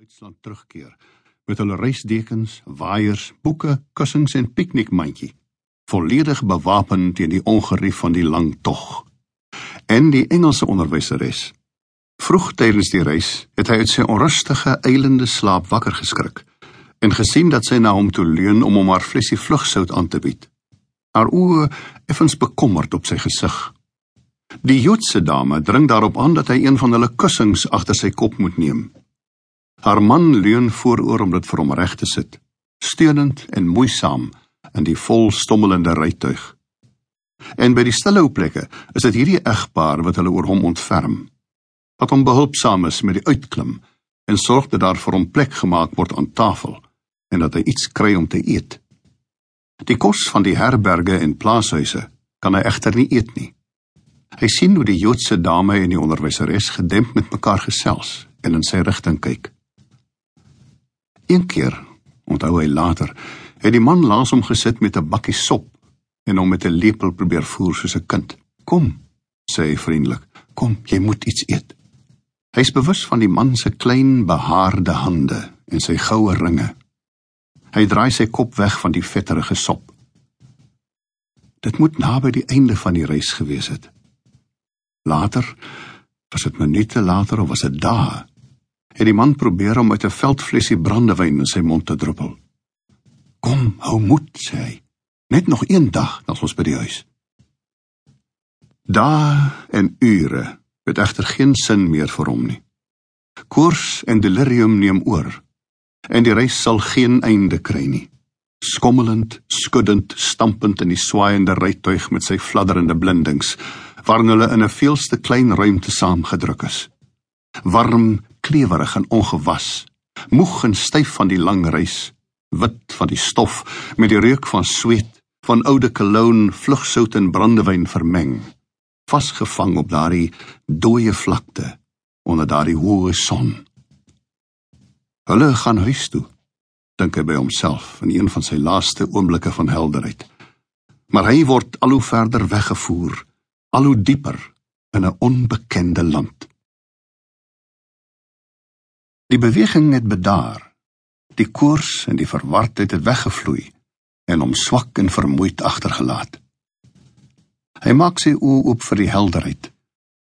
Duitsland terugkeer met hulle reisdekens, waaiers, boeke, kussings en piknikmandjie, volledig bewapen teen die ongerief van die lang tog. En die Engelse onderwyseres. Vroeg tydens die reis het hy uit sy onrustige eilende slaap wakker geskrik en gesien dat sy na hom toe leun om hom haar flesie vlugsout aan te bied. Haar oë effens bekommerd op sy gesig. Die Joodse dame dring daarop aan dat hy een van hulle kussings agter sy kop moet neem. Haar man leun vooroor om dit vir hom reg te sit, steunend en moeisaam in die vol stommelende rytuig. En by die stille plekke is dit hierdie egpaar wat hulle oor hom ontferm, wat hom behulpsaam is met die uitklim en sorg dat daar vir hom plek gemaak word aan tafel en dat hy iets kry om te eet. Die kos van die herberge en plaashuise kan hy egter nie eet nie. Hy sien hoe die Joodse dame en die onderwyseres gedemp met mekaar gesels en in sy rigting kyk. Een keer, onthou hy later, het die man langs hom gesit met 'n bakkie sop en hom met 'n lepel probeer voer soos 'n kind. "Kom," sê hy vriendelik. "Kom, jy moet iets eet." Hy is bewus van die man se klein behaarde hande en sy goue ringe. Hy draai sy kop weg van die vetterige sop. Dit moet naby die einde van die reis gewees het. Later, was dit minute later of was dit dae? Het die man probeer om uit 'n veldflesie brandewyn in sy mond te druppel. "Kom, hou moed," sê hy. "Net nog een dag, dan is ons by die huis." Dae en ure het egter geen sin meer vir hom nie. Koors en delirium neem oor en die reis sal geen einde kry nie. Skommelend, skuddend, stampend in die swaaiende rytuig met sy fladderende blindings, waarin hulle in 'n veelste klein ruimte saamgedruk is. Warm, klewerig en ongewas, moeg en styf van die lang reis, wit van die stof met die reuk van sweet, van oude cologne, vlugsout en brandewyn vermeng, vasgevang op daardie dooie vlakte onder daardie hoë son. Hulle gaan huis toe, dink hy by homself in een van sy laaste oomblikke van helderheid. Maar hy word al hoe verder weggevoer, al hoe dieper in 'n onbekende land. Die beweging het bedaar. Die koers en die verwardheid het weggevloei en hom swak en vermoeid agtergelaat. Hy maak sy oë oop vir die helderheid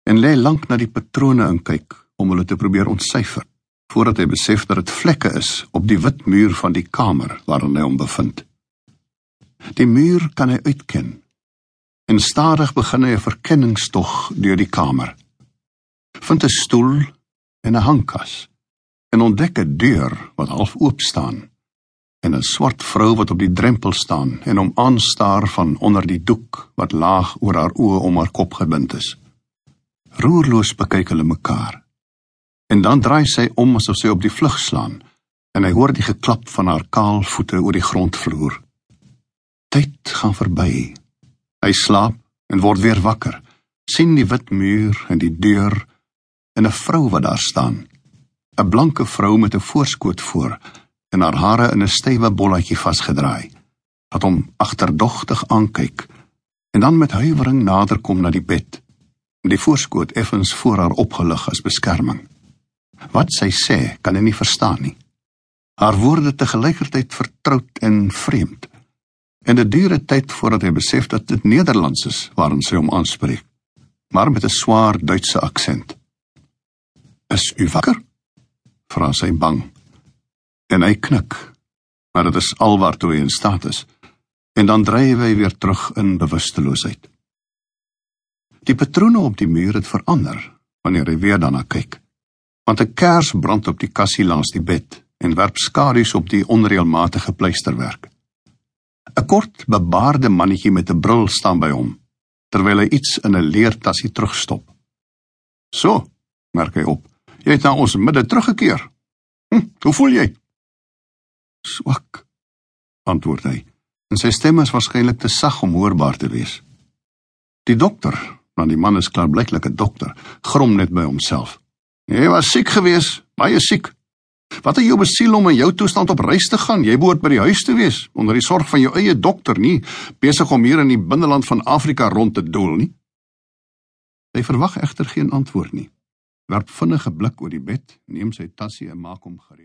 en lê lank na die patrone en kyk om hulle te probeer ontsyfer voordat hy besef dat dit vlekke is op die wit muur van die kamer waarin hy hom bevind. Die muur kan hy uitken. En stadig begin hy 'n verkenningstog deur die kamer. Vind 'n stoel en 'n hangkas en ontdek 'n deur wat half oop staan en 'n swart vrou wat op die drempel staan en hom aanstaar van onder die doek wat laag oor haar oë om haar kop gebind is. Roerloos bekyk hulle mekaar. En dan draai sy om asof sy op die vlug slaan en hy hoor die geklap van haar kaal voete oor die grondvloer. Tyd gaan verby. Hy slaap en word weer wakker, sien die wit muur en die deur en 'n vrou wat daar staan. 'n blanke vrou met 'n voorskoot voor en haar hare in 'n stywe bolletjie vasgedraai, wat hom agterdogtig aankyk en dan met huiwering naderkom na die bed, met die voorskoot effens voor haar opgelig as beskerming. Wat sy sê, kan hy nie verstaan nie. Haar woorde te gelykertyd vertroud en vreemd. En dit duur 'n tyd voordat hy besef dat dit Nederlands is waarin sy hom aanspreek, maar met 'n swaar Duitse aksent. "Is u wakker?" Vra sy bang. En hy knik. Maar dit is alwaartoe hy in staat is. En dan dryf hy weer terug in bewusteloosheid. Die patrone op die muur het verander wanneer hy weer daarna kyk. Want 'n kers brand op die kassie langs die bed en werp skadu's op die onreëlmatige pleisterwerk. 'n Kort, bebaarde mannetjie met 'n bril staan by hom terwyl hy iets in 'n leertassie terugstop. "So," merk hy op. Jy het na ons midde teruggekeer. Hm, hoe voel jy? Swak, antwoord hy. En sy stem is waarskynlik te sag om hoorbaar te wees. Die dokter, want die man is klaarblyklik 'n dokter, grom net by homself. Jy was siek geweest, baie siek. Wat het jou besiel om in jou toestand op reis te gaan? Jy behoort by die huis te wees onder die sorg van jou eie dokter, nie besig om hier in die binneland van Afrika rond te doel nie. Hy verwag egter geen antwoord nie werp vinnige blik oor die bed, neem sy tassie en maak hom gereed.